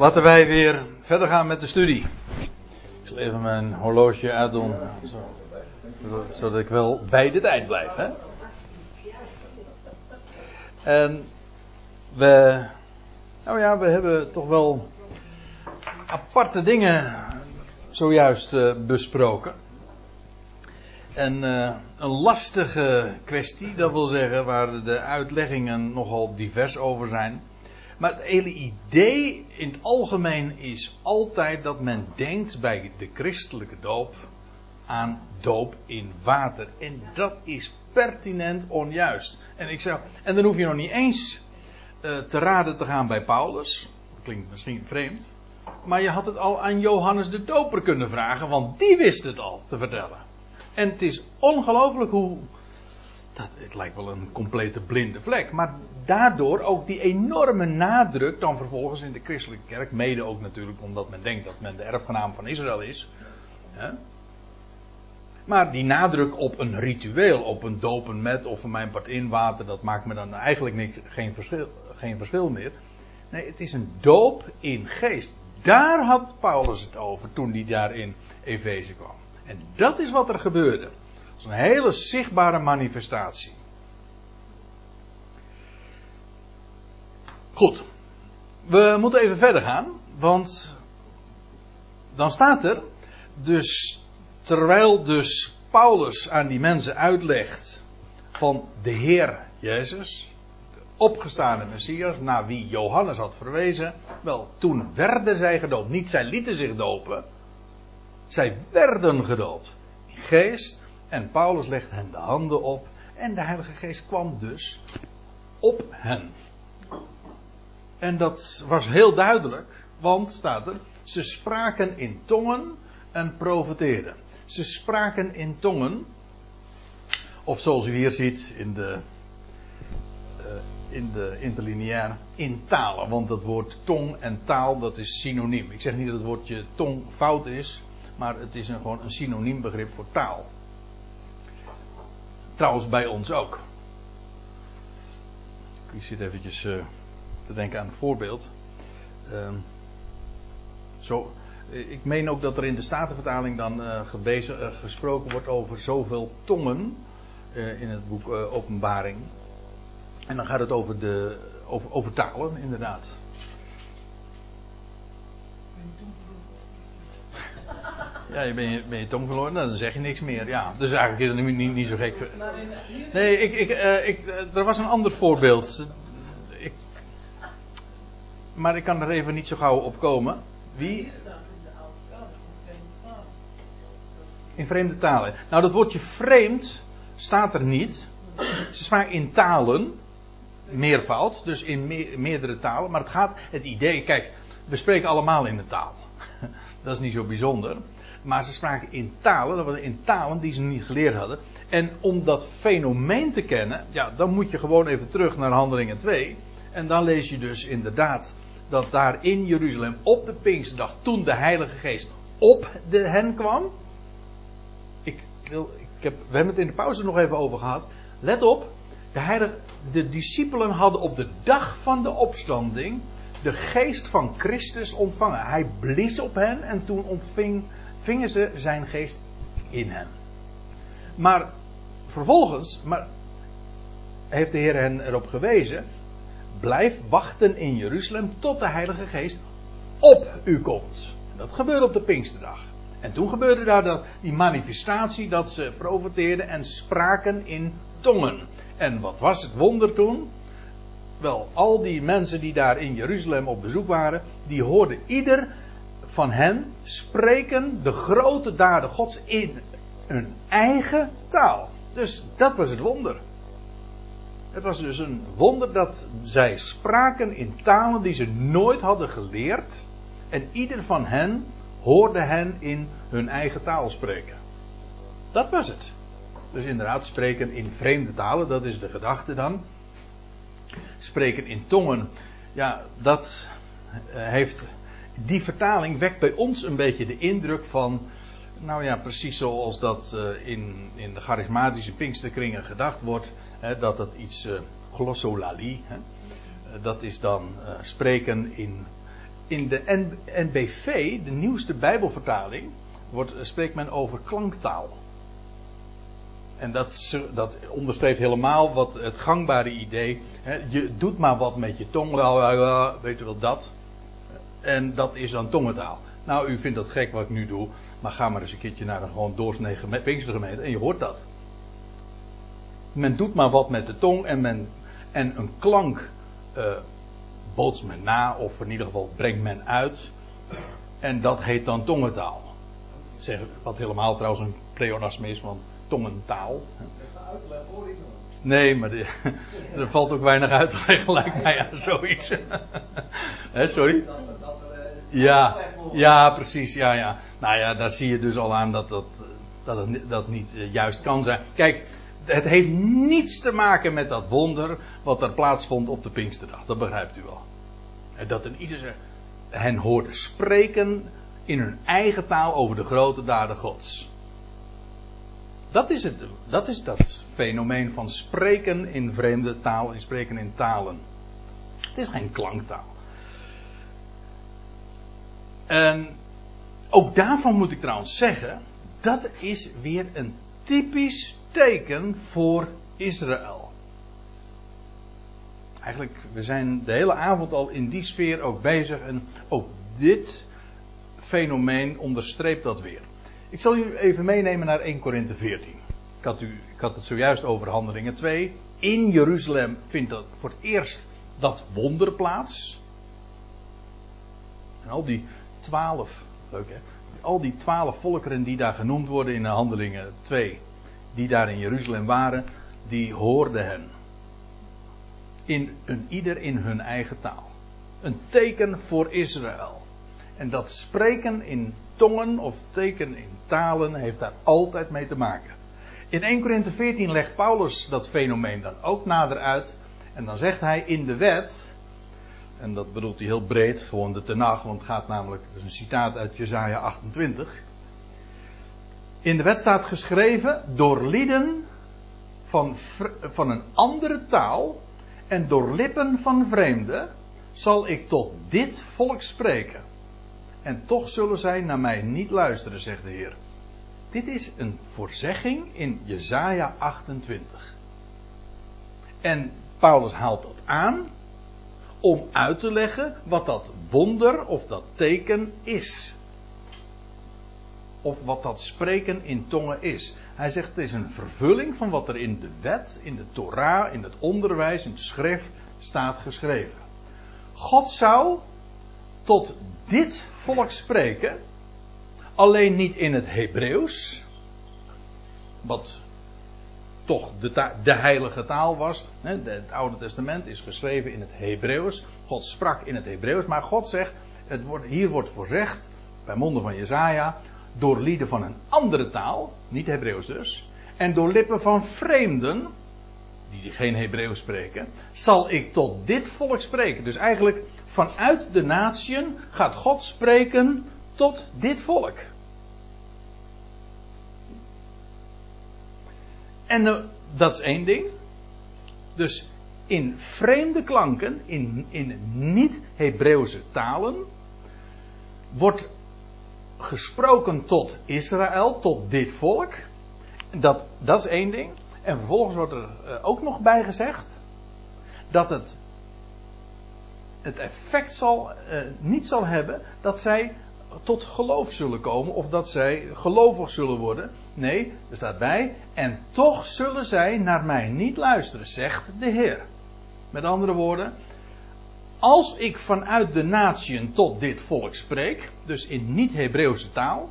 Laten wij weer verder gaan met de studie. Ik zal even mijn horloge uitdoen, zodat ik wel bij de tijd blijf. Hè? En we, nou ja, we hebben toch wel aparte dingen zojuist uh, besproken. En uh, een lastige kwestie, dat wil zeggen, waar de uitleggingen nogal divers over zijn. Maar het hele idee in het algemeen is altijd dat men denkt bij de christelijke doop aan doop in water. En dat is pertinent onjuist. En, ik zou, en dan hoef je nog niet eens uh, te raden te gaan bij Paulus. Dat klinkt misschien vreemd. Maar je had het al aan Johannes de Doper kunnen vragen, want die wist het al te vertellen. En het is ongelooflijk hoe. Het lijkt wel een complete blinde vlek. Maar daardoor ook die enorme nadruk dan vervolgens in de christelijke kerk. Mede ook natuurlijk omdat men denkt dat men de erfgenaam van Israël is. Hè? Maar die nadruk op een ritueel, op een dopen met of een mijn part in water, dat maakt me dan eigenlijk niet, geen, verschil, geen verschil meer. Nee, het is een doop in geest. Daar had Paulus het over toen hij daar in Efeze kwam. En dat is wat er gebeurde. Is een hele zichtbare manifestatie. Goed. We moeten even verder gaan, want dan staat er dus terwijl dus Paulus aan die mensen uitlegt van de Heer Jezus, de opgestane Messias, naar wie Johannes had verwezen, wel, toen werden zij gedoopt. Niet zij lieten zich dopen, zij werden gedoopt in geest en Paulus legt hen de handen op en de Heilige Geest kwam dus op hen. En dat was heel duidelijk, want staat er, ze spraken in tongen en profeteerden. Ze spraken in tongen. Of zoals u hier ziet in de, uh, in de interlineair, in talen. Want dat woord tong en taal, dat is synoniem. Ik zeg niet dat het woordje tong fout is, maar het is een, gewoon een synoniem begrip voor taal. Trouwens bij ons ook. Ik zit eventjes uh, te denken aan een voorbeeld. Uh, zo, ik meen ook dat er in de Statenvertaling dan uh, gesproken wordt over zoveel tongen in het boek Openbaring. En dan gaat het over, de, over talen, inderdaad. Ja, je ben je, ben je tong verloren, nou, dan zeg je niks meer. Ja, dus eigenlijk is het niet, niet, niet zo gek. Nee, ik, ik, ik, er was een ander voorbeeld. Ik, maar ik kan er even niet zo gauw op komen. Wie? In vreemde talen. Nou, dat woordje vreemd staat er niet. Ze spraken in talen, meervoud, dus in meerdere talen. Maar het gaat, het idee, kijk, we spreken allemaal in de taal. Dat is niet zo bijzonder. Maar ze spraken in talen, dat was in talen die ze niet geleerd hadden. En om dat fenomeen te kennen, ja, dan moet je gewoon even terug naar Handelingen 2. En dan lees je dus inderdaad dat daar in Jeruzalem op de Pinksterdag, toen de Heilige Geest op hen kwam, ik heb, we hebben het in de pauze nog even over gehad. Let op, de, heilige, de discipelen hadden op de dag van de opstanding de geest van Christus ontvangen. Hij blies op hen en toen ontvingen ze zijn geest in hen. Maar vervolgens maar heeft de Heer hen erop gewezen: blijf wachten in Jeruzalem tot de Heilige Geest op u komt. Dat gebeurde op de Pinksterdag. En toen gebeurde daar die manifestatie dat ze profeteerden en spraken in tongen. En wat was het wonder toen? Wel, al die mensen die daar in Jeruzalem op bezoek waren, die hoorden ieder van hen spreken de grote daden Gods in hun eigen taal. Dus dat was het wonder. Het was dus een wonder dat zij spraken in talen die ze nooit hadden geleerd. En ieder van hen hoorde hen in hun eigen taal spreken. Dat was het. Dus inderdaad, spreken in vreemde talen, dat is de gedachte dan. Spreken in tongen, ja, dat eh, heeft. Die vertaling wekt bij ons een beetje de indruk van. Nou ja, precies zoals dat eh, in, in de charismatische Pinksterkringen gedacht wordt. Hè, dat dat iets uh, glossolali. Hè, dat is dan spreken in in de NBV, de nieuwste Bijbelvertaling, wordt, spreekt men over klanktaal. En dat, dat onderstreept helemaal wat het gangbare idee. Hè, je doet maar wat met je tong, weet u wel dat. En dat is dan tongentaal. Nou, u vindt dat gek wat ik nu doe, maar ga maar eens een keertje naar een gewoon doorsnee Pinkstergemeente en je hoort dat. Men doet maar wat met de tong en, men, en een klank uh, men na, of in ieder geval brengt men uit. En dat heet dan tongentaal. Zeg, wat helemaal trouwens een pleonasme is, want tongentaal. Nee, maar er valt ook weinig uit te leggen, mij aan zoiets. sorry? Ja, ja, precies, ja, ja. Nou ja, daar zie je dus al aan dat dat, dat, het, dat niet eh, juist kan zijn. Kijk, het heeft niets te maken met dat wonder wat er plaatsvond op de Pinksterdag. Dat begrijpt u wel. Dat een ieder hen hoorde spreken in hun eigen taal over de grote daden Gods. Dat is het. Dat is dat fenomeen van spreken in vreemde taal en spreken in talen. Het is geen klanktaal. En ook daarvan moet ik trouwens zeggen, dat is weer een typisch teken voor Israël. Eigenlijk, we zijn de hele avond al in die sfeer ook bezig en ook dit fenomeen onderstreept dat weer. Ik zal u even meenemen naar 1 Korinthe 14. Ik had, u, ik had het zojuist over Handelingen 2. In Jeruzalem vindt dat voor het eerst dat wonder plaats. En al die twaalf, leuk hè, al die twaalf volkeren die daar genoemd worden in de Handelingen 2, die daar in Jeruzalem waren, die hoorden hen. In ieder in hun eigen taal. Een teken voor Israël. En dat spreken in tongen of teken in talen heeft daar altijd mee te maken. In 1 Korinthe 14 legt Paulus dat fenomeen dan ook nader uit. En dan zegt hij in de wet, en dat bedoelt hij heel breed, gewoon de tenag, want het gaat namelijk, dat is een citaat uit Jezaja 28. In de wet staat geschreven, door lieden van, van een andere taal en door lippen van vreemden zal ik tot dit volk spreken. En toch zullen zij naar mij niet luisteren, zegt de Heer. Dit is een voorzegging in Jesaja 28. En Paulus haalt dat aan om uit te leggen wat dat wonder of dat teken is. Of wat dat spreken in tongen is. Hij zegt het is een vervulling van wat er in de wet, in de Torah, in het onderwijs, in de schrift staat geschreven. God zou tot dit volk spreken, alleen niet in het Hebreeuws, wat toch de, de, heilige taal was. Het Oude Testament is geschreven in het Hebreeuws. God sprak in het Hebreeuws, maar God zegt, het wordt, hier wordt voorzegd, bij monden van Jezaja, door lieden van een andere taal, niet Hebreeuws dus, en door lippen van vreemden, die geen Hebreeuws spreken, zal ik tot dit volk spreken. Dus eigenlijk vanuit de natieën gaat God spreken tot dit volk. En uh, dat is één ding. Dus in vreemde klanken, in, in niet-Hebreeuwse talen, wordt gesproken tot Israël, tot dit volk. Dat, dat is één ding. En vervolgens wordt er uh, ook nog bij gezegd dat het het effect zal, uh, niet zal hebben dat zij tot geloof zullen komen of dat zij gelovig zullen worden. Nee, er staat bij, en toch zullen zij naar mij niet luisteren, zegt de Heer. Met andere woorden, als ik vanuit de natieën tot dit volk spreek, dus in niet-Hebreeuwse taal,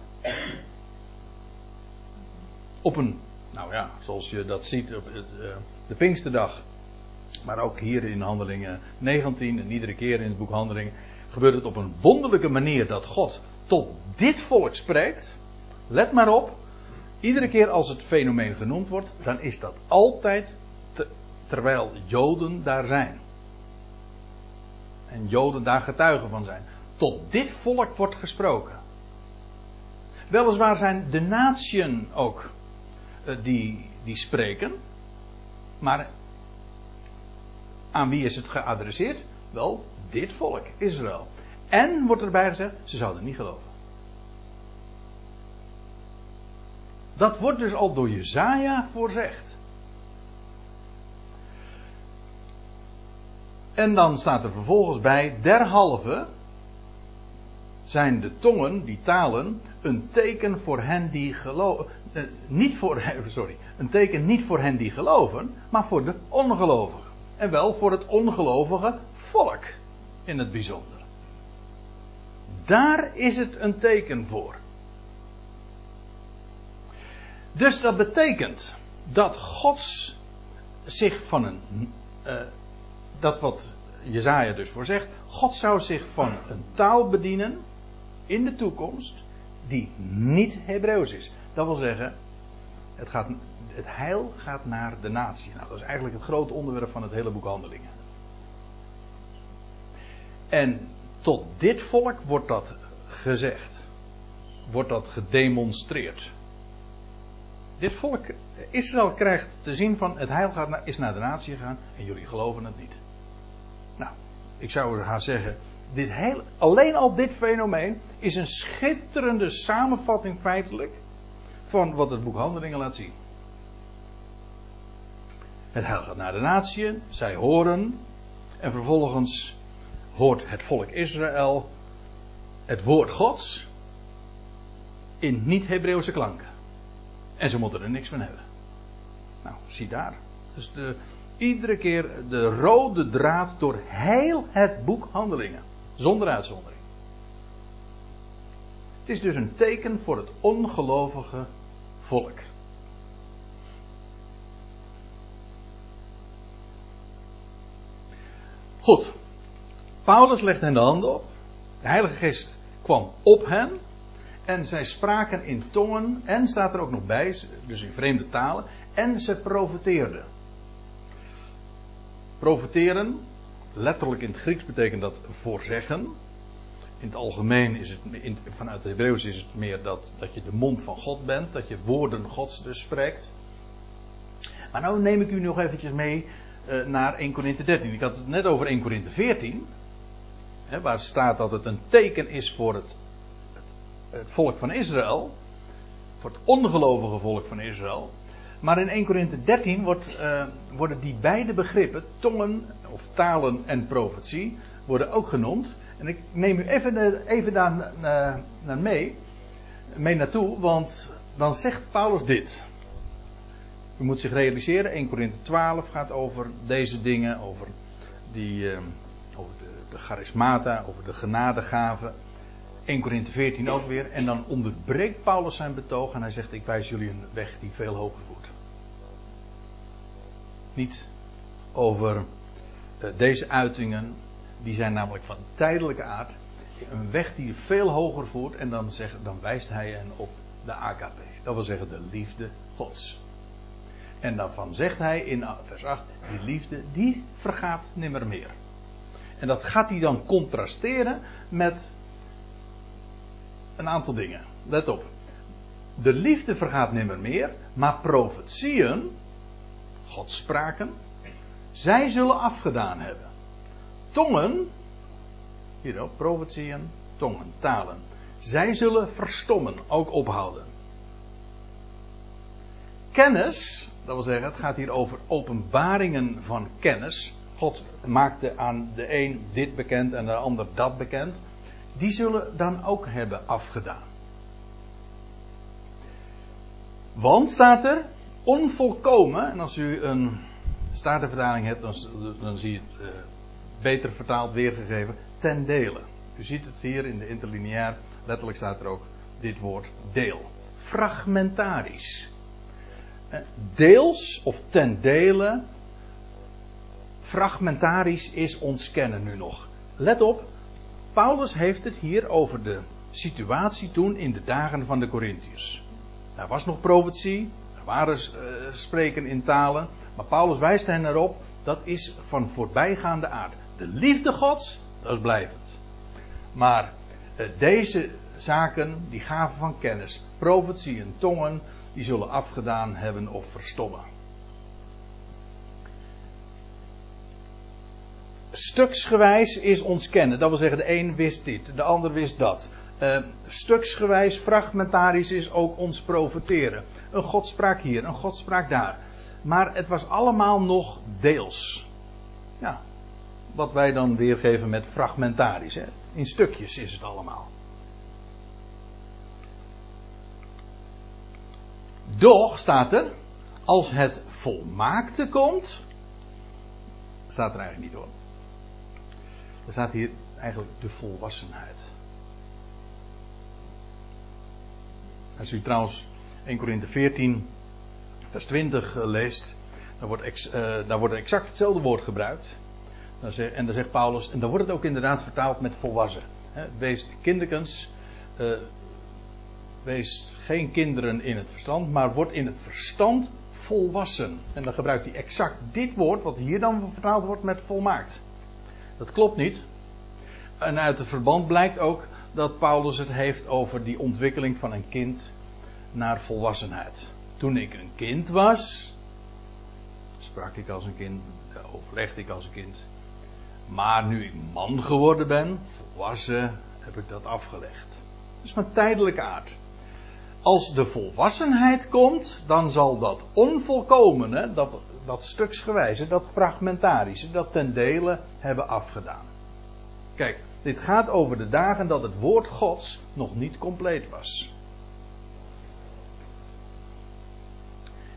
op een, nou ja, zoals je dat ziet op uh, de Pinksterdag, maar ook hier in Handelingen 19 en iedere keer in het boek Handelingen gebeurt het op een wonderlijke manier dat God tot dit volk spreekt. Let maar op, iedere keer als het fenomeen genoemd wordt, dan is dat altijd terwijl Joden daar zijn. En Joden daar getuigen van zijn. Tot dit volk wordt gesproken. Weliswaar zijn de natieën ook uh, die, die spreken. Maar aan wie is het geadresseerd? Wel, dit volk, Israël. En, wordt erbij gezegd, ze zouden niet geloven. Dat wordt dus al door Jezaja voorzegd. En dan staat er vervolgens bij, derhalve zijn de tongen, die talen, een teken voor hen die geloven. Eh, niet voor, sorry, een teken niet voor hen die geloven, maar voor de ongelovigen. En wel voor het ongelovige volk in het bijzonder. Daar is het een teken voor. Dus dat betekent dat God zich van een. Uh, dat wat Jezaja dus voor zegt. God zou zich van een taal bedienen. in de toekomst. die niet Hebreeuws is. Dat wil zeggen. Het, gaat, het heil gaat naar de natie. Nou, dat is eigenlijk het grote onderwerp van het hele boek Handelingen. En tot dit volk wordt dat gezegd. Wordt dat gedemonstreerd. Dit volk, Israël krijgt te zien van het heil gaat naar, is naar de natie gegaan en jullie geloven het niet. Nou, ik zou haar zeggen, dit alleen al dit fenomeen is een schitterende samenvatting feitelijk van wat het boek Handelingen laat zien. Het gaat naar de natie, zij horen en vervolgens hoort het volk Israël het woord Gods in niet-Hebreeuwse klanken. En ze moeten er niks van hebben. Nou, zie daar. Dus de, iedere keer de rode draad door heel het boek Handelingen. Zonder uitzondering. Het is dus een teken voor het ongelovige volk. Goed. Paulus legt hen de handen op. De Heilige Geest kwam op hen. En zij spraken in tongen. En staat er ook nog bij, dus in vreemde talen. En ze profeteerden. Profeteren, letterlijk in het Grieks betekent dat voorzeggen. In het algemeen is het, vanuit het Hebreeuws is het meer dat, dat je de mond van God bent. Dat je woorden Gods dus spreekt. Maar nou neem ik u nog eventjes mee naar 1 Korinthe 13. Ik had het net over 1 Korinthe 14. Hè, waar staat dat het een teken is voor het, het, het, volk van Israël. Voor het ongelovige volk van Israël. Maar in 1 Korinthe 13 wordt, uh, worden die beide begrippen, tongen of talen en profetie, worden ook genoemd. En ik neem u even, even daar naar mee, mee naartoe, want dan zegt Paulus dit. U moet zich realiseren, 1 Korinthe 12 gaat over deze dingen, over, die, uh, over de, de charismata, over de genadegaven. 1 Korinthe 14 ook weer. En dan onderbreekt Paulus zijn betoog en hij zegt: Ik wijs jullie een weg die veel hoger voert. Niet over uh, deze uitingen, die zijn namelijk van tijdelijke aard. Een weg die veel hoger voert en dan, zegt, dan wijst hij hen op de AKP. Dat wil zeggen de liefde Gods. En daarvan zegt hij in vers 8: die liefde die vergaat nimmer meer. En dat gaat hij dan contrasteren met een aantal dingen. Let op. De liefde vergaat nimmer meer, maar profetieën, godspraken, zij zullen afgedaan hebben. Tongen, hierop, profetieën, tongen, talen, zij zullen verstommen, ook ophouden. Kennis, dat wil zeggen, het gaat hier over openbaringen van kennis. God maakte aan de een dit bekend en de ander dat bekend. Die zullen dan ook hebben afgedaan. Want staat er onvolkomen, en als u een statenvertaling hebt, dan, dan zie je het uh, beter vertaald weergegeven, ten dele. U ziet het hier in de interlineair, letterlijk staat er ook dit woord deel. Fragmentarisch. Eh, deels of ten dele fragmentarisch is ons kennen nu nog. Let op, Paulus heeft het hier over de situatie toen in de dagen van de Corinthiërs. Er was nog profetie, er waren uh, spreken in talen, maar Paulus wijst hen erop, dat is van voorbijgaande aard. De liefde Gods, dat is blijvend. Maar uh, deze zaken, die gaven van kennis, profetie en tongen, die zullen afgedaan hebben of verstommen. stuksgewijs is ons kennen. Dat wil zeggen, de een wist dit, de ander wist dat. Uh, stuksgewijs, fragmentarisch is ook ons profeteren. Een godspraak hier, een godspraak daar. Maar het was allemaal nog deels. Ja, wat wij dan weergeven met fragmentarisch. In stukjes is het allemaal. Doch staat er, als het volmaakte komt, staat er eigenlijk niet hoor. Er staat hier eigenlijk de volwassenheid. Als u trouwens 1 Korinthe 14, vers 20 eh, leest, dan wordt, ex, uh, daar wordt exact hetzelfde woord gebruikt. En dan zegt Paulus, en dan wordt het ook inderdaad vertaald met volwassen. Wees kinderkens, uh, wees geen kinderen in het verstand, maar wordt in het verstand volwassen. En dan gebruikt hij exact dit woord, wat hier dan vertaald wordt met volmaakt. Dat klopt niet. En uit het verband blijkt ook dat Paulus het heeft over die ontwikkeling van een kind naar volwassenheid. Toen ik een kind was, sprak ik als een kind, overlegde ik als een kind. Maar nu ik man geworden ben, volwassen, heb ik dat afgelegd. Dat is van tijdelijke aard. Als de volwassenheid komt, dan zal dat onvolkomene, dat, dat stuksgewijze, dat fragmentarische, dat ten dele hebben afgedaan. Kijk, dit gaat over de dagen dat het woord Gods nog niet compleet was.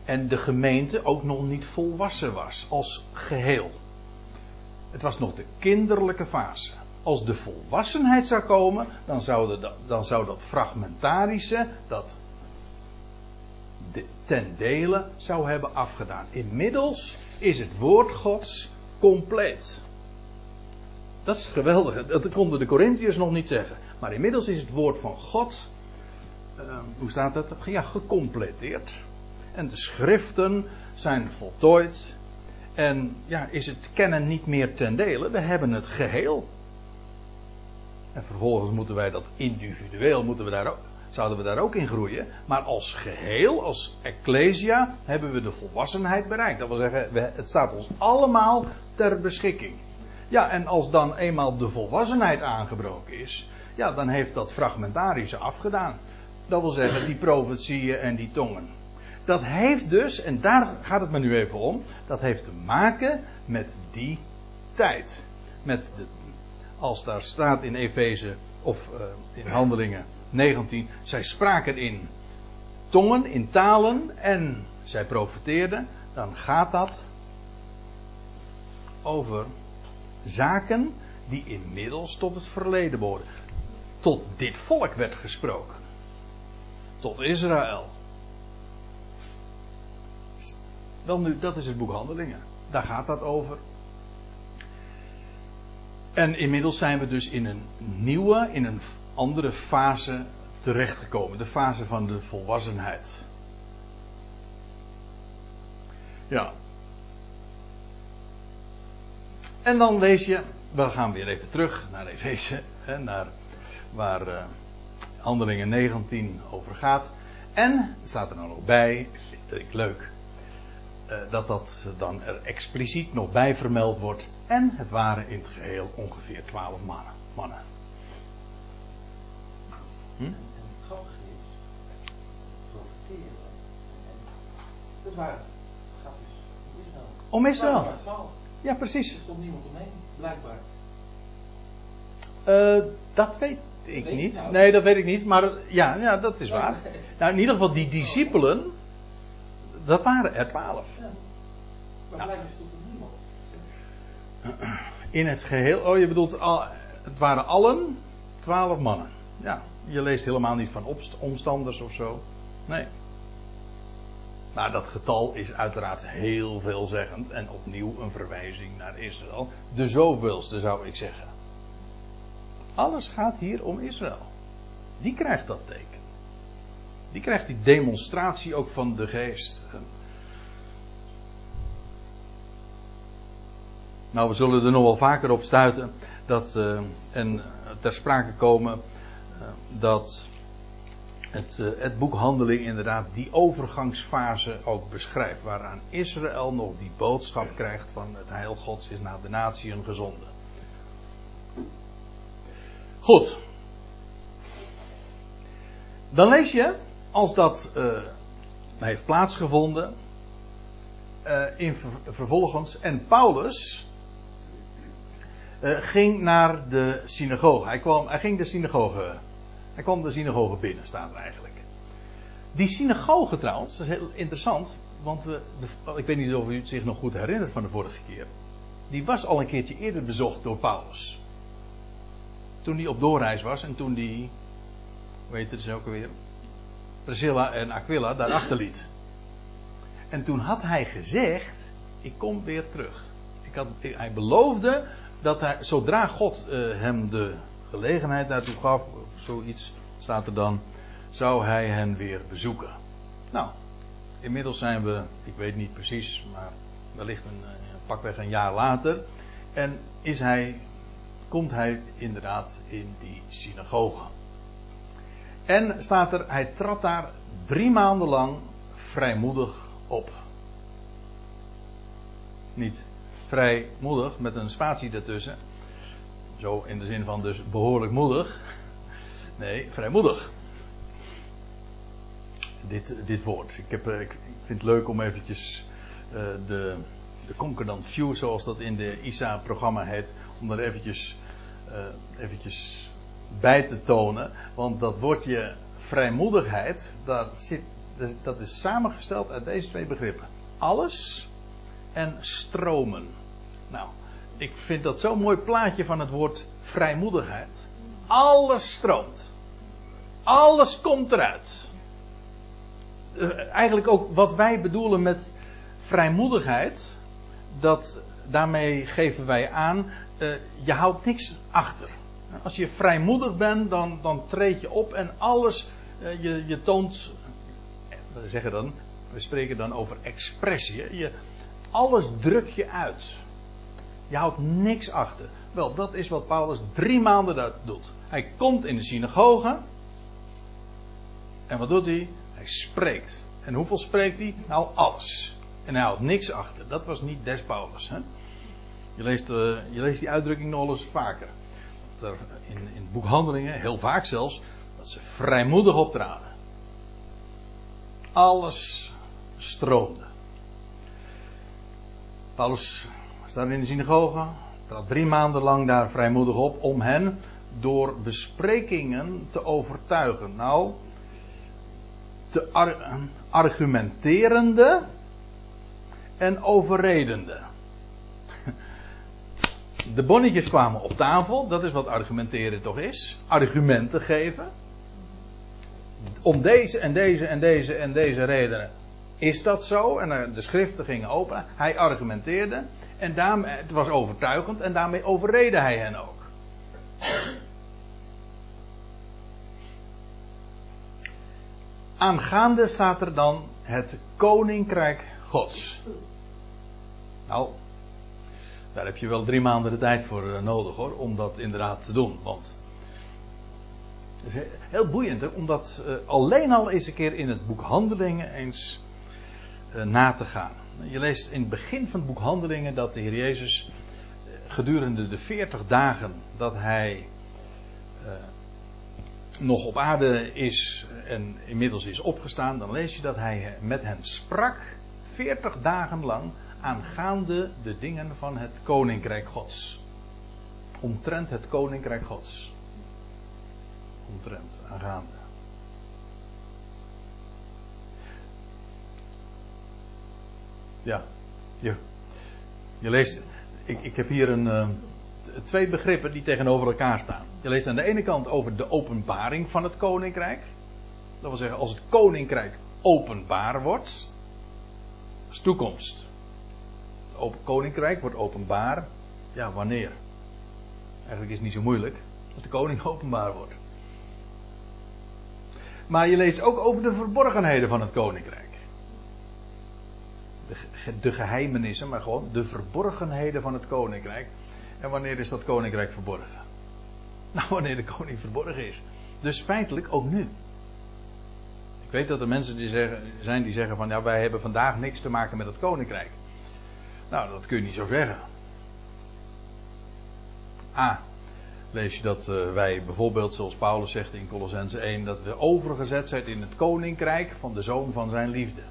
En de gemeente ook nog niet volwassen was als geheel. Het was nog de kinderlijke fase. Als de volwassenheid zou komen, dan zou, de, dan zou dat fragmentarische, dat ten dele zou hebben afgedaan. Inmiddels is het woord Gods compleet. Dat is geweldig. Dat konden de Corinthiërs nog niet zeggen. Maar inmiddels is het woord van God, uh, hoe staat dat? Ja, gecompleteerd. En de schriften zijn voltooid. En ja, is het kennen niet meer ten dele. We hebben het geheel. En vervolgens moeten wij dat individueel, moeten we daar ook, zouden we daar ook in groeien. Maar als geheel, als ecclesia, hebben we de volwassenheid bereikt. Dat wil zeggen, het staat ons allemaal ter beschikking. Ja, en als dan eenmaal de volwassenheid aangebroken is, ja, dan heeft dat fragmentarische afgedaan. Dat wil zeggen, die profetieën en die tongen. Dat heeft dus, en daar gaat het me nu even om, dat heeft te maken met die tijd. Met de, als daar staat in Efeze of uh, in Handelingen 19, zij spraken in tongen, in talen en zij profeteerden, dan gaat dat over zaken die inmiddels tot het verleden behoren. Tot dit volk werd gesproken. Tot Israël. Wel nu, dat is het boek Handelingen. Daar gaat dat over. En inmiddels zijn we dus in een nieuwe, in een andere fase terechtgekomen. De fase van de volwassenheid. Ja. En dan lees je, we gaan weer even terug naar Efeze, naar waar uh, Handelingen 19 over gaat. En staat er nou nog bij, vind ik leuk, dat dat dan er expliciet nog bij vermeld wordt. En het waren in het geheel ongeveer 12 mannen. mannen. Hm? En het is, profiteren. Dat waren, het gaat dus om Israël. Om Israël? maar 12. Ja, precies. Er stond niemand omheen, blijkbaar. Uh, dat weet ik Weet niet. nou. Nee, dat weet ik niet. Maar ja, ja dat is waar. Nou, in ieder geval die discipelen, dat waren er twaalf. Ja. Maar stond er niemand. In het geheel, oh je bedoelt, al, het waren allen twaalf mannen. Ja, je leest helemaal niet van omstanders of zo. Nee. Nou, dat getal is uiteraard heel veelzeggend en opnieuw een verwijzing naar Israël. De zoveelste zou ik zeggen. Alles gaat hier om Israël. Die krijgt dat teken. Die krijgt die demonstratie ook van de geest. Nou, we zullen er nog wel vaker op stuiten dat, eh, en ter sprake komen eh, dat het, eh, het boek Handeling inderdaad die overgangsfase ook beschrijft. Waaraan Israël nog die boodschap krijgt van het heil Gods is naar de natieën gezonden. Goed. Dan lees je, als dat uh, heeft plaatsgevonden, uh, in ver vervolgens, en Paulus uh, ging naar de synagoge. Hij, kwam, hij ging de synagoge, hij kwam de synagoge binnen, staat er eigenlijk. Die synagoge trouwens, dat is heel interessant, want we, de, ik weet niet of u het zich nog goed herinnert van de vorige keer. Die was al een keertje eerder bezocht door Paulus. Toen hij op doorreis was en toen hoe heet het dus ook alweer, Priscilla en Aquila daar achterliet. En toen had hij gezegd, ik kom weer terug. Ik had, hij beloofde dat hij, zodra God uh, hem de gelegenheid daartoe gaf, of zoiets staat er dan, zou hij hen weer bezoeken. Nou, inmiddels zijn we, ik weet niet precies, maar wellicht een, een eh, pakweg een jaar later. En is hij, komt hij inderdaad in die synagoge. En staat er, hij trad daar drie maanden lang vrijmoedig op. Niet vrijmoedig met een spatie ertussen. Zo in de zin van dus behoorlijk moedig. Nee, vrijmoedig. Dit, dit woord. Ik, heb, eh, ik vind het leuk om eventjes uh, de, de Concordant View, zoals dat in de ISA-programma heet, om er eventjes, uh, eventjes bij te tonen. Want dat woordje vrijmoedigheid, dat, zit, dat is samengesteld uit deze twee begrippen. Alles en stromen. Nou, ik vind dat zo'n mooi plaatje van het woord vrijmoedigheid. Alles stroomt. Alles komt eruit. Uh, eigenlijk ook wat wij bedoelen met vrijmoedigheid. Dat, daarmee geven wij aan, uh, je houdt niks achter. Als je vrijmoedig bent, dan, dan treed je op en alles, uh, je, je toont, we zeggen dan, we spreken dan over expressie. Je, alles druk je uit. Je houdt niks achter. Wel, dat is wat Paulus drie maanden daar doet. Hij komt in de synagoge. En wat doet hij? Hij spreekt. En hoeveel spreekt hij? Nou, alles. En hij houdt niks achter. Dat was niet des Paulus. Hè? Je, leest, uh, je leest die uitdrukking nog eens vaker. Er in, in boekhandelingen, heel vaak zelfs, dat ze vrijmoedig optraden. Alles stroomde. Paulus staat in de synagoge, trad drie maanden lang daar vrijmoedig op om hen door besprekingen te overtuigen. Nou, te ar argumenterende en overredende. De bonnetjes kwamen op tafel, dat is wat argumenteren toch is. Argumenten geven. Om deze en deze en deze en deze redenen is dat zo? En de schriften gingen open. Hij argumenteerde. En daarmee, het was overtuigend. En daarmee overreden hij hen ook. Aangaande staat er dan het koninkrijk Gods. Nou, daar heb je wel drie maanden de tijd voor eh, nodig hoor, om dat inderdaad te doen. Want het is heel boeiend hè, om dat uh, alleen al eens een keer in het boek Handelingen eens uh, na te gaan. Je leest in het begin van het boek Handelingen dat de Heer Jezus gedurende de 40 dagen dat hij nog op aarde is en inmiddels is opgestaan, dan lees je dat hij met hen sprak 40 dagen lang aangaande de dingen van het koninkrijk Gods. Omtrent het koninkrijk Gods. Omtrent, aangaande. Ja, je, leest. Ik, ik heb hier een, uh, twee begrippen die tegenover elkaar staan. Je leest aan de ene kant over de openbaring van het koninkrijk. Dat wil zeggen, als het koninkrijk openbaar wordt. Is toekomst. Het koninkrijk wordt openbaar. Ja, wanneer? Eigenlijk is het niet zo moeilijk. Als de koning openbaar wordt. Maar je leest ook over de verborgenheden van het koninkrijk. De, de geheimenissen, maar gewoon de verborgenheden van het koninkrijk. En wanneer is dat koninkrijk verborgen? Nou, wanneer de koning verborgen is. Dus feitelijk ook nu. Ik weet dat er mensen die zeggen, zijn die zeggen van ja, wij hebben vandaag niks te maken met het koninkrijk. Nou, dat kun je niet zo zeggen. A. lees je dat uh, wij bijvoorbeeld, zoals Paulus zegt in Colossense 1, dat we overgezet zijn in het koninkrijk van de zoon van zijn liefde.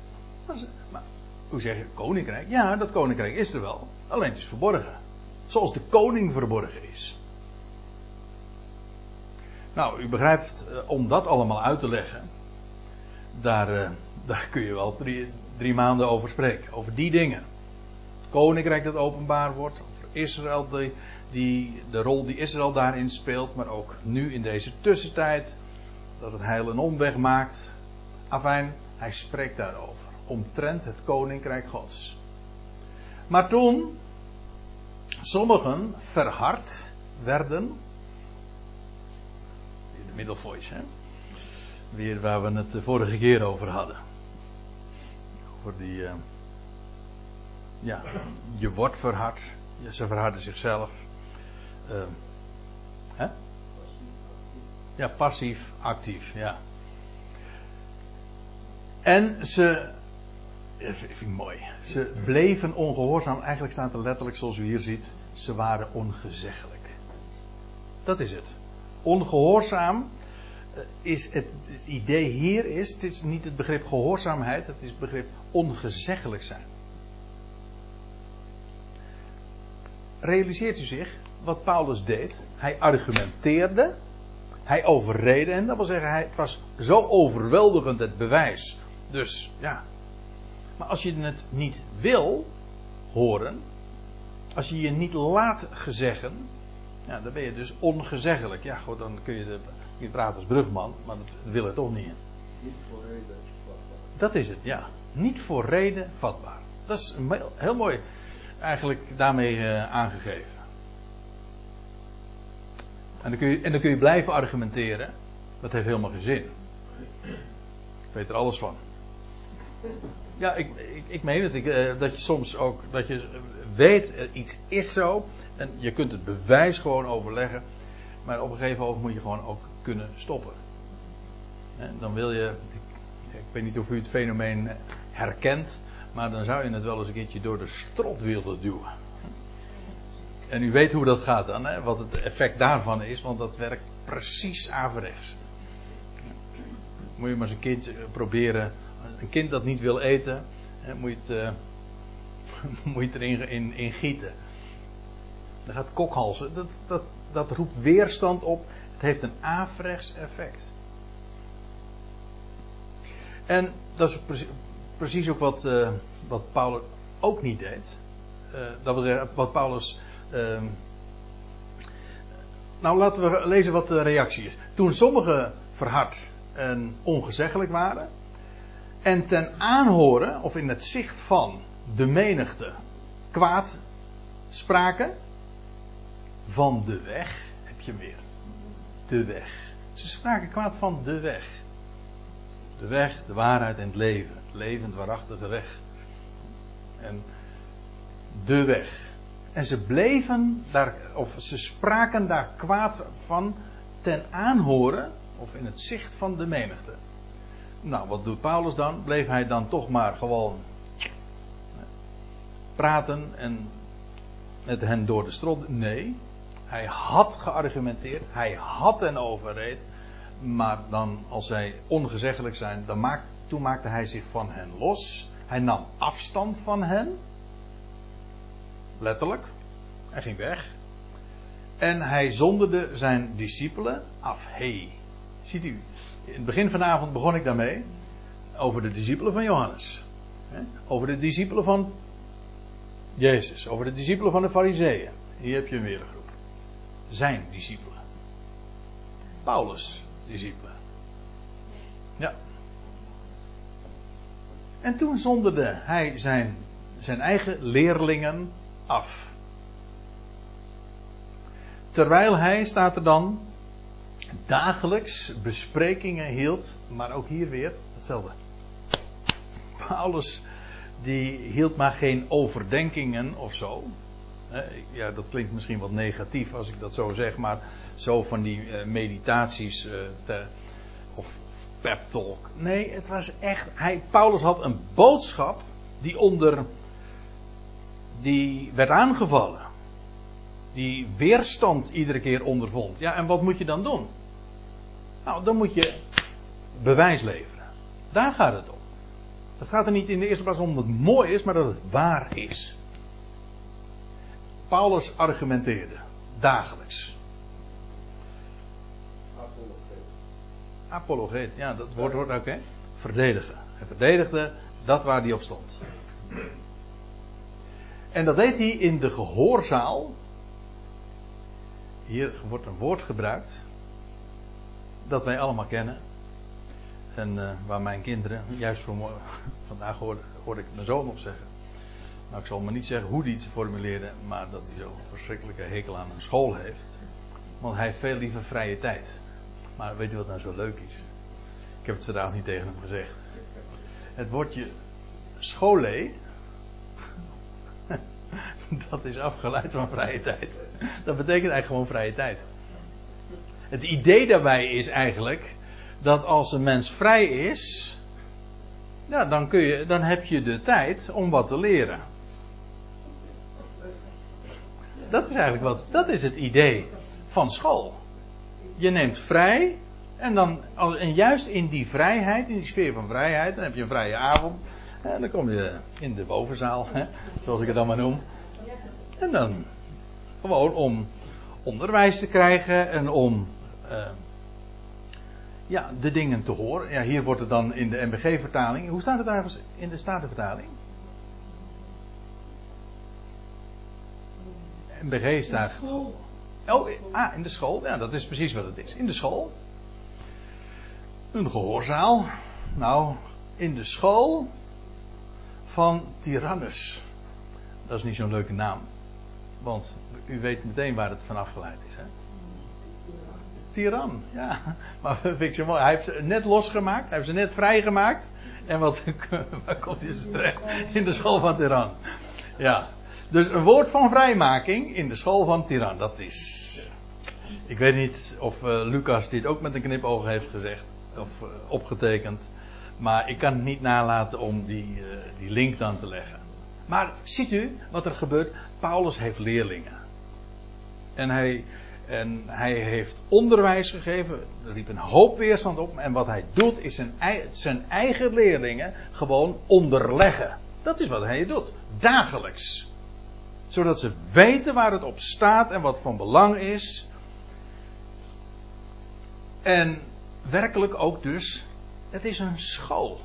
Maar, hoe zeg je koninkrijk? Ja, dat koninkrijk is er wel, alleen het is verborgen. Zoals de koning verborgen is. Nou, u begrijpt, uh, om dat allemaal uit te leggen, daar, uh, daar kun je wel drie, drie maanden over spreken. Over die dingen. Koninkrijk dat openbaar wordt, over Israël die die, de rol die Israël daarin speelt, maar ook nu in deze tussentijd, dat het heil een omweg maakt. Afijn, hij spreekt daarover, omtrent het koninkrijk Gods. Maar toen sommigen verhard werden, in de middle voice, hè? weer waar we het de vorige keer over hadden. Voor die, uh, ja, je wordt verhard, ze verharden zichzelf. Uh, hè? Ja, passief, actief, ja. En ze, dat vind ik mooi, ze bleven ongehoorzaam. Eigenlijk staat er letterlijk zoals u hier ziet, ze waren ongezeggelijk. Dat is het. Ongehoorzaam eh, is het, het idee hier is, het is niet het begrip gehoorzaamheid, het is het begrip ongezeggelijk zijn. Realiseert u zich, wat Paulus deed. Hij argumenteerde. Hij overreden en dat wil zeggen, hij, het was zo overweldigend het bewijs. Dus ja. Maar als je het niet wil horen, als je je niet laat gezeggen, ja, dan ben je dus ongezeggelijk. Ja, goed, dan kun je, de, je praten als brugman, maar dat wil het toch niet. Niet voor reden vatbaar. Dat is het, ja. Niet voor reden vatbaar. Dat is heel, heel mooi eigenlijk daarmee uh, aangegeven. En dan, kun je, en dan kun je blijven argumenteren. Dat heeft helemaal geen zin. Ik weet er alles van. Ja, ik, ik, ik meen het. Ik, uh, dat je soms ook. Dat je weet, uh, iets is zo. En je kunt het bewijs gewoon overleggen. Maar op een gegeven moment moet je gewoon ook kunnen stoppen. En dan wil je. Ik weet niet of u het fenomeen herkent. Maar dan zou je het wel eens een keertje door de strot willen duwen. En u weet hoe dat gaat dan, hè? wat het effect daarvan is, want dat werkt precies averechts. Moet je maar eens een kind eh, proberen, een kind dat niet wil eten, hè, moet, je het, uh, moet je erin in, in gieten. Dan gaat kokhalzen, dat, dat, dat roept weerstand op, het heeft een averechts effect. En dat is precies, ook wat, uh, wat Paulus ook niet deed. Uh, dat wat Paulus Uh, nou, laten we lezen wat de reactie is. Toen sommigen verhard en ongezeggelijk waren. En ten aanhoren, of in het zicht van de menigte, kwaad spraken. Van de weg, heb je weer. De weg. Ze spraken kwaad van de weg. De weg, de waarheid en het leven. Het levend waarachtige weg. En de weg. En ze bleven daar, of ze spraken daar kwaad van ten aanhoren, of in het zicht van de menigte. Nou, wat doet Paulus dan? Bleef hij dan toch maar gewoon praten en met hen door de strot? Nee. Hij had geargumenteerd, hij had hen overreed. Maar dan, als zij ongezeggelijk zijn, dan maakt, toen maakte hij zich van hen los. Hij nam afstand van hen. Letterlijk. Hij ging weg. En hij zonderde zijn discipelen af. Hey, ziet u, in het begin vanavond begon ik daarmee. Over de discipelen van Johannes. Over de discipelen van Jezus. Over de discipelen van de Fariseeën. Hier heb je een weer een groep. Zijn discipelen. Paulus' discipelen. Ja. En toen zonderde hij zijn, zijn eigen leerlingen af. Terwijl hij, staat er dan, dagelijks besprekingen hield, maar ook hier weer hetzelfde. Paulus die hield maar geen overdenkingen of zo. Ja, dat klinkt misschien wat negatief als ik dat zo zeg, maar zo van die eh, meditaties eh, te, of pep talk. Nee, het was echt. Hij, Paulus had een boodschap die onder. die werd aangevallen. die weerstand iedere keer ondervond. Ja, en wat moet je dan doen? Nou, dan moet je bewijs leveren. Daar gaat het om. Het gaat er niet in de eerste plaats om dat het mooi is, maar dat het waar is. Paulus argumenteerde dagelijks. Apologeet. Apologeet, ja, dat woord wordt ook, hè? Verdedigen. Hij verdedigde dat waar hij op stond. En dat deed hij in de gehoorzaal. Hier wordt een woord gebruikt. Dat wij allemaal kennen. En uh, waar mijn kinderen, juist vanmorgen, vandaag hoorde, hoorde ik mijn zoon nog zeggen. Nou, ik zal maar niet zeggen hoe hij het formuleerde, maar dat hij zo'n verschrikkelijke hekel aan een school heeft. Want hij heeft veel liever vrije tijd. Maar weet je wat nou zo leuk is? Ik heb het vandaag niet tegen hem gezegd. Het woordje scholee, dat is afgeleid van vrije tijd. Dat betekent eigenlijk gewoon vrije tijd. Het idee daarbij is eigenlijk dat als een mens vrij is, ja, dan, kun je, dan heb je de tijd om wat te leren. Dat is eigenlijk wat, dat is het idee van school. Je neemt vrij en, dan, en juist in die vrijheid, in die sfeer van vrijheid, dan heb je een vrije avond. En dan kom je in de bovenzaal, hè, zoals ik het dan maar noem. En dan gewoon om onderwijs te krijgen en om uh, ja, de dingen te horen. Ja, hier wordt het dan in de MBG-vertaling. Hoe staat het eigenlijk in de Statenvertaling? MBG staat. Oh, ah, in de school. Ja, dat is precies wat het is. In de school. Een gehoorzaal. Nou, in de school van Tyrannus. Dat is niet zo'n leuke naam. Want u weet meteen waar het van afgeleid is. Hè? Tiran, ja. Maar vind ik zo mooi. Hij heeft ze net losgemaakt. Hij heeft ze net vrijgemaakt. En wat, waar komt hij terecht? In de school van Tiran. Ja. Dus een woord van vrijmaking in de school van Tiran. Dat is. Ik weet niet of uh, Lucas dit ook met een knipoog heeft gezegd. Of uh, opgetekend. Maar ik kan het niet nalaten om die, uh, die link dan te leggen. Maar ziet u wat er gebeurt? Paulus heeft leerlingen. En hij, en hij heeft onderwijs gegeven. Er liep een hoop weerstand op. En wat hij doet is zijn, zijn eigen leerlingen gewoon onderleggen. Dat is wat hij doet. Dagelijks. Zodat ze weten waar het op staat en wat van belang is. En werkelijk ook dus, het is een school.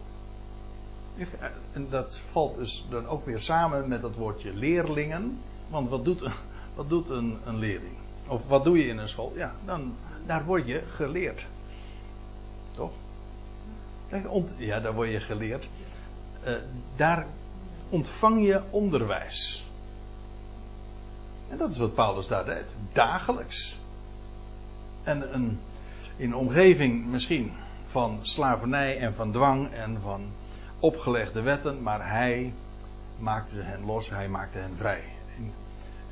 En dat valt dus dan ook weer samen met dat woordje leerlingen. Want wat doet, wat doet een, een leerling? Of wat doe je in een school? Ja, dan, daar word je geleerd. Toch? Ja, daar word je geleerd. Uh, daar ontvang je onderwijs. En dat is wat Paulus daar deed. Dagelijks. En een, in omgeving misschien van slavernij en van dwang en van opgelegde wetten, maar hij maakte hen los, hij maakte hen vrij.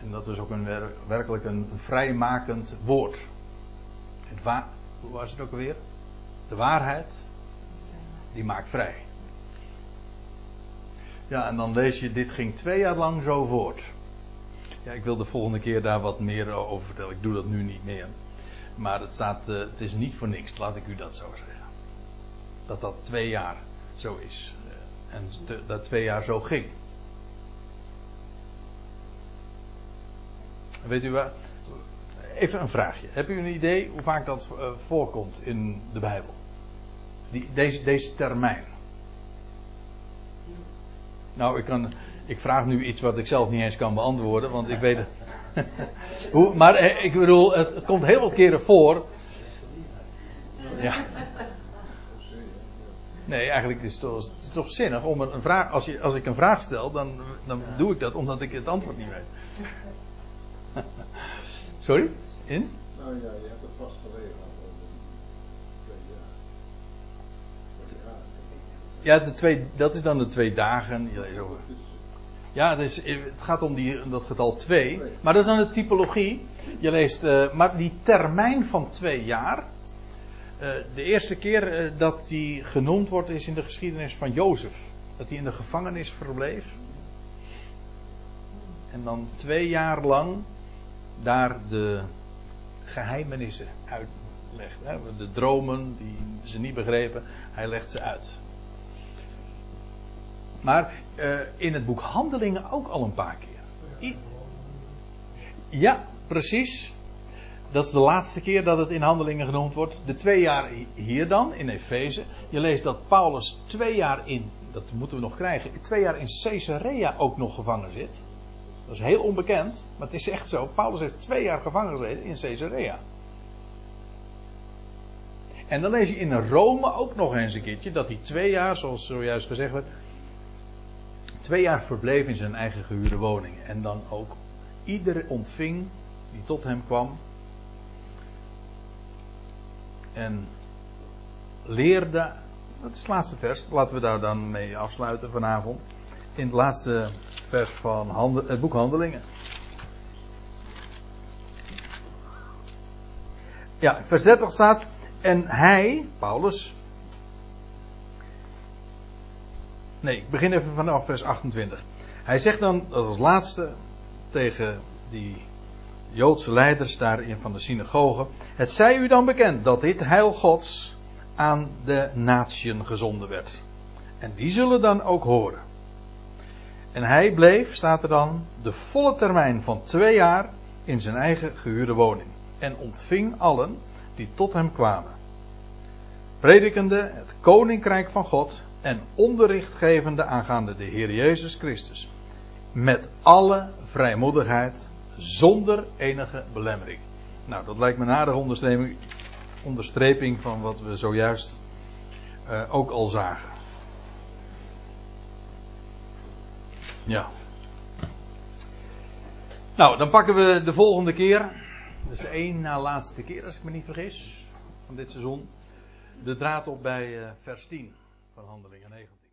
En, dat is ook een, werkelijk een vrijmakend woord. Het hoe was het ook alweer? De waarheid, die maakt vrij. Ja, en dan lees je, dit ging twee jaar lang zo voort. Ja, ik wil de volgende keer daar wat meer over vertellen. Ik doe dat nu niet meer. Maar het, staat, uh, het is niet voor niks, laat ik u dat zo zeggen. Dat dat twee jaar zo is. Uh, en dat twee jaar zo ging. Weet u waar? Even een vraagje. Heb u een idee hoe vaak dat uh, voorkomt in de Bijbel? Die, deze, deze termijn. Nou, ik, kan, ik vraag nu iets wat ik zelf niet eens kan beantwoorden, want ik weet het. hoe, maar eh, ik bedoel, het, het, komt heel wat keren voor. Ja. Nee, eigenlijk is het toch, het is toch zinnig om een, vraag. Als, je, als ik een vraag stel, dan, dan doe ik dat omdat ik het antwoord niet weet. Sorry? In? Nou ja, je hebt het vastgelegd. Ja, de twee, dat is dan de twee dagen. Ja, het, is, het gaat om die, dat getal 2. Maar dat is dan de typologie. Je leest, uh, maar die termijn van twee jaar. Uh, de eerste keer uh, dat die genoemd wordt is in de geschiedenis van Jozef. Dat hij in de gevangenis verbleef. En dan twee jaar lang daar de geheimenissen uitlegt. Hè? De dromen die ze niet begrepen, hij legt ze uit. Maar uh, in het boek Handelingen ook al een paar keer. Ja, precies. Dat is de laatste keer dat het in handelingen genoemd wordt. De twee jaar hier dan, in Efeze. Je leest dat Paulus twee jaar in, dat moeten we nog krijgen, twee jaar in Caesarea ook nog gevangen zit. Dat is heel onbekend, maar het is echt zo. Paulus heeft twee jaar gevangen gezeten in Caesarea. En dan lees je in Rome ook nog eens een keertje dat hij twee jaar, zoals zojuist gezegd werd, twee jaar verbleef in zijn eigen gehuurde woning. En dan ook ieder ontving die tot hem kwam. En leerde. Dat is het laatste vers. Laten we daar dan mee afsluiten vanavond. In het laatste vers van het boek Handelingen. Ja, vers 30 staat. En hij, Paulus. Nee, ik begin even vanaf vers 28. Hij zegt dan als laatste tegen die Joodse leiders daarin van de synagoge. Het zij u dan bekend dat dit heil Gods aan de natieën gezonden werd. En die zullen dan ook horen. En hij bleef, staat er dan, de volle termijn van twee jaar in zijn eigen gehuurde woning. En ontving allen die tot hem kwamen. Predikende het koninkrijk van God en onderricht gevende aangaande de Heer Jezus Christus. Met alle vrijmoedigheid, zonder enige belemmering. Nou, dat lijkt me een aardige onderstreping, van wat we zojuist uh, ook al zagen. Ja. Nou, dan pakken we de volgende keer. Dat is de één na laatste keer, als ik me niet vergis, van dit seizoen. De draad op bij uh, vers 10 van Handelingen 19.